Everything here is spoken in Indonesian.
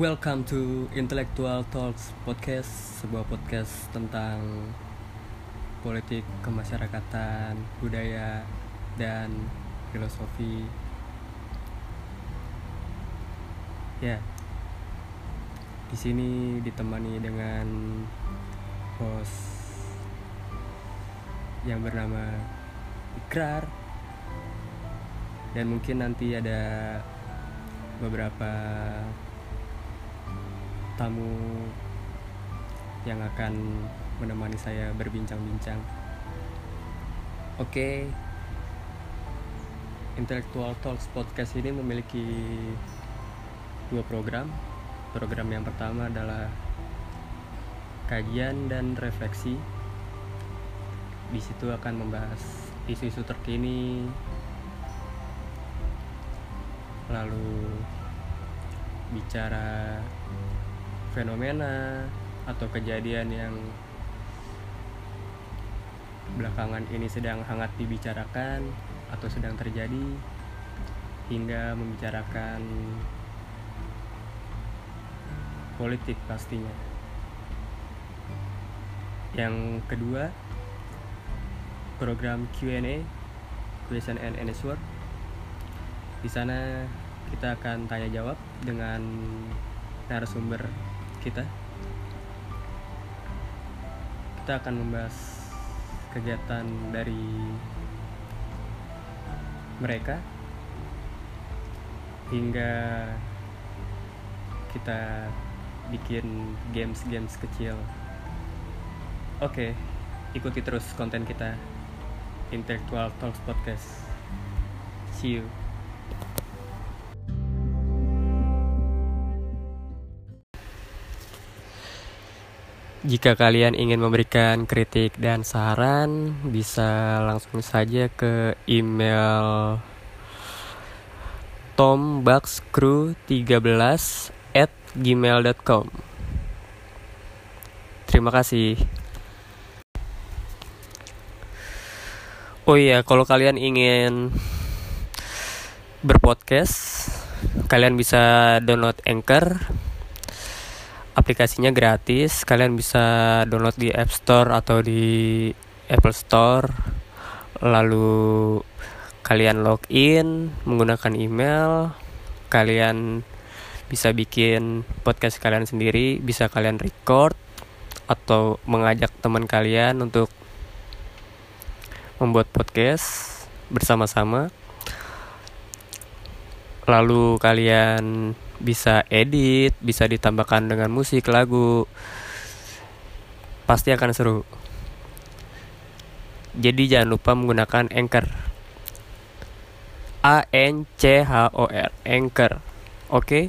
Welcome to Intellectual Talks Podcast, sebuah podcast tentang politik, kemasyarakatan, budaya, dan filosofi. Ya, di sini ditemani dengan host yang bernama Ikrar dan mungkin nanti ada beberapa tamu yang akan menemani saya berbincang-bincang. Oke, Intellectual Talks Podcast ini memiliki dua program. Program yang pertama adalah kajian dan refleksi. Di situ akan membahas isu-isu terkini lalu bicara fenomena atau kejadian yang belakangan ini sedang hangat dibicarakan atau sedang terjadi hingga membicarakan politik pastinya. Yang kedua, program Q&A, question and answer. Di sana kita akan tanya jawab dengan narasumber kita. Kita akan membahas kegiatan dari mereka hingga kita bikin games-games kecil. Oke, ikuti terus konten kita Intellectual Talks Podcast. See you. Jika kalian ingin memberikan kritik dan saran, bisa langsung saja ke email tombaxcrew13 at gmail.com Terima kasih. Oh iya, kalau kalian ingin berpodcast, kalian bisa download Anchor aplikasinya gratis. Kalian bisa download di App Store atau di Apple Store. Lalu kalian login menggunakan email. Kalian bisa bikin podcast kalian sendiri bisa kalian record atau mengajak teman kalian untuk membuat podcast bersama-sama lalu kalian bisa edit, bisa ditambahkan dengan musik, lagu. Pasti akan seru. Jadi jangan lupa menggunakan Anchor. A N C H O R Anchor. Oke? Okay?